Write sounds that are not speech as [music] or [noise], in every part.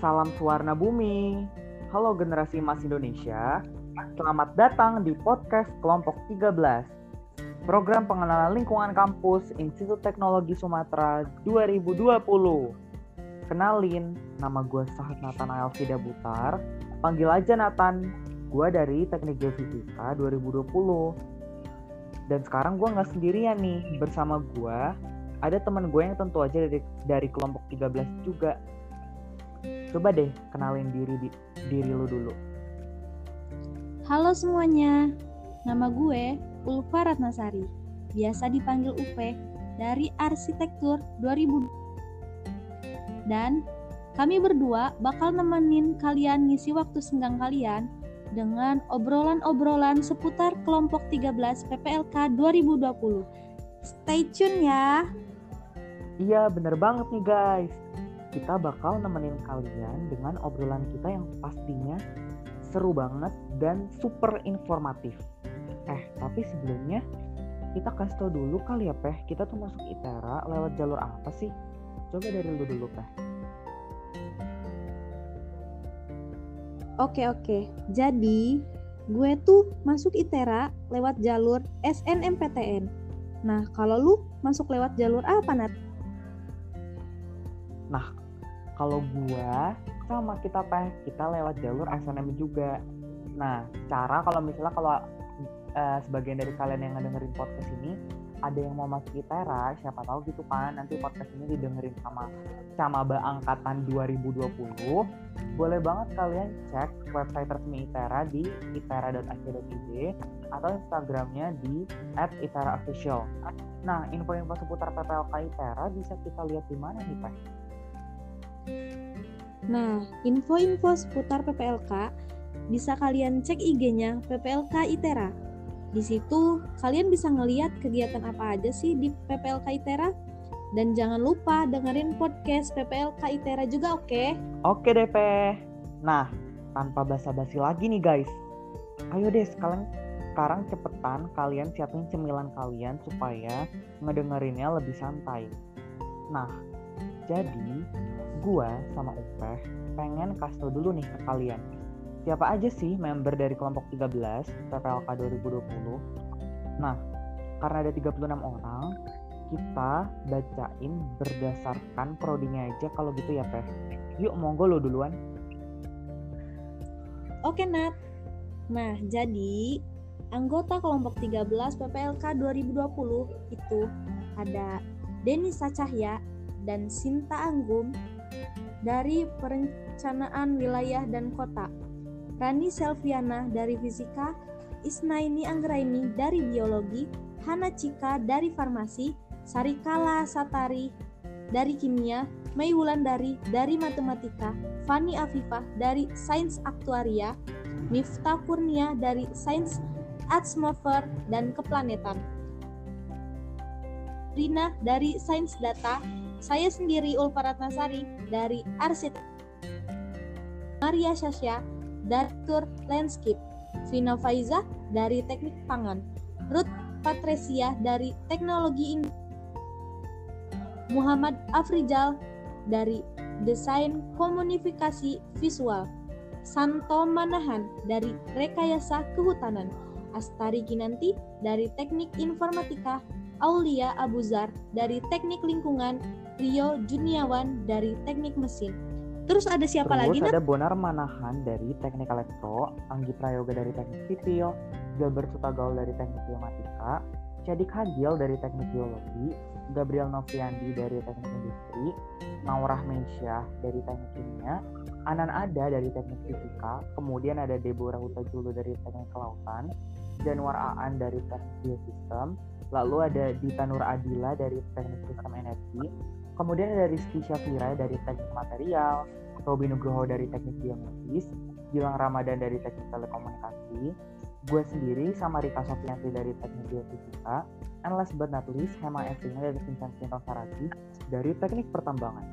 Salam Suwarna Bumi. Halo generasi emas Indonesia. Selamat datang di podcast kelompok 13. Program pengenalan lingkungan kampus Institut Teknologi Sumatera 2020. Kenalin, nama gue Sahat Nathan Fida Butar. Panggil aja Nathan. Gue dari Teknik Geofisika 2020. Dan sekarang gue nggak sendirian nih. Bersama gue ada teman gue yang tentu aja dari, dari kelompok 13 juga. Coba deh kenalin diri di, diri lu dulu. Halo semuanya, nama gue Ulfa Ratnasari, biasa dipanggil UP dari Arsitektur 2000. Dan kami berdua bakal nemenin kalian ngisi waktu senggang kalian dengan obrolan-obrolan seputar kelompok 13 PPLK 2020. Stay tune ya! Iya bener banget nih guys. Kita bakal nemenin kalian dengan obrolan kita yang pastinya seru banget dan super informatif. Eh tapi sebelumnya kita kasih tau dulu kali ya Peh, kita tuh masuk ITERA lewat jalur apa sih? Coba dari lu dulu Peh. Oke oke, jadi gue tuh masuk ITERA lewat jalur SNMPTN. Nah kalau lu masuk lewat jalur apa Nat? Nah, kalau gua sama kita teh kita lewat jalur SNM juga. Nah, cara kalau misalnya kalau uh, sebagian dari kalian yang ngedengerin podcast ini ada yang mau masuk ITERA, siapa tahu gitu kan nanti podcast ini didengerin sama Camaba angkatan 2020. Boleh banget kalian cek website resmi ITERA di itera.ac.id atau Instagramnya di @iteraofficial. Nah, info-info seputar PPLK ITERA bisa kita lihat di mana nih, Pak? Nah, info-info seputar PPLK bisa kalian cek IG-nya PPLK ITERA. Di situ kalian bisa ngeliat kegiatan apa aja sih di PPLK ITERA. Dan jangan lupa dengerin podcast PPLK ITERA juga oke? Okay? Oke deh, Pe. Nah, tanpa basa-basi lagi nih guys. Ayo deh sekarang sekarang cepetan kalian siapin cemilan kalian supaya ngedengerinnya lebih santai. Nah, jadi gua sama Upeh pengen kasih tau dulu nih ke kalian. Siapa aja sih member dari kelompok 13 PPLK 2020? Nah, karena ada 36 orang, kita bacain berdasarkan prodinya aja kalau gitu ya, Peh. Yuk, monggo lo duluan. Oke, Nat. Nah, jadi anggota kelompok 13 PPLK 2020 itu ada Denisa Cahya dan Sinta Anggum dari Perencanaan Wilayah dan Kota, Rani Selviana dari Fisika, Isnaini Anggraini dari Biologi, Hana Cika dari Farmasi, Sarikala Satari dari Kimia, Mei Wulandari dari Matematika, Fani Afifah dari Sains Aktuaria, Miftah Kurnia dari Sains Atmosfer dan Keplanetan, Rina dari Sains Data, saya sendiri Ulfa Ratnasari dari Arsit. Maria Sasya dari Tur Landscape. Vina Faiza dari Teknik Pangan. Ruth Patresia dari Teknologi Ing Muhammad Afrijal dari Desain Komunikasi Visual. Santo Manahan dari Rekayasa Kehutanan. Astari Kinanti dari Teknik Informatika Aulia Abuzar dari Teknik Lingkungan, Rio Juniawan dari Teknik Mesin. Terus ada siapa Terus lagi? Terus ada Bonar Manahan dari Teknik Elektro, Anggi Prayoga dari Teknik Sipil, Gilbert Sutagaul dari Teknik Geomatika, Cedik Hagil dari Teknik Geologi, Gabriel Noviandi dari Teknik Industri, Maurah Mensyah dari Teknik Kimia, Anan Ada dari Teknik Fisika, kemudian ada Deborah Hutajulu dari Teknik Kelautan, Januar Aan dari Teknik Geosistem, lalu ada Dita Nur Adila dari Teknik Sistem Energi, kemudian ada Rizky Syafira dari Teknik Material, Tobi Nugroho dari Teknik Biomedis, Gilang Ramadan dari Teknik Telekomunikasi, gue sendiri sama Rika Sofianti dari Teknik Biofisika, and last but not least, Hema Evrina dari Vincent Sinton Saragi dari Teknik Pertambangan.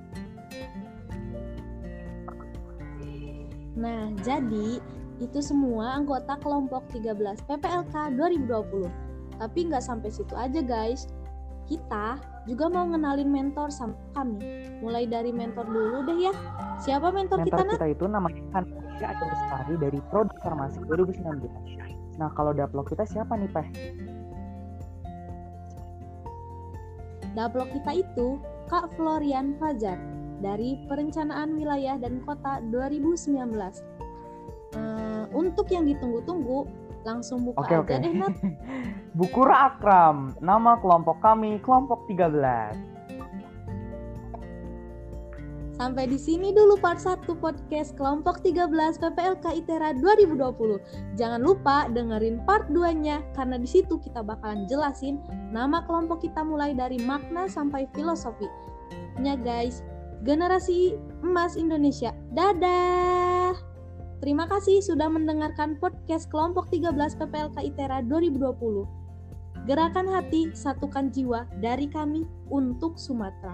Nah, jadi itu semua anggota kelompok 13 PPLK 2020. Tapi nggak sampai situ aja guys. kita juga mau ngenalin mentor sama kami. Mulai dari mentor dulu deh ya. Siapa mentor, Mentor kita, Nat? kita itu namanya Hanifah Aja Bestari dari Prodi Farmasi 2019. Nah, kalau daplok kita siapa nih, Peh? Daplok kita itu Kak Florian Fajar dari Perencanaan Wilayah dan Kota 2019. Eh, untuk yang ditunggu-tunggu, langsung buka Oke, aja oke. deh Nat. [laughs] Bukura Akram, nama kelompok kami kelompok 13. Sampai di sini dulu part 1 podcast kelompok 13 PPLK ITERA 2020. Jangan lupa dengerin part 2-nya karena di situ kita bakalan jelasin nama kelompok kita mulai dari makna sampai filosofi. Nya guys, generasi emas Indonesia. Dadah. Terima kasih sudah mendengarkan podcast kelompok 13 PPLK ITERA 2020. Gerakan hati, satukan jiwa dari kami untuk Sumatera.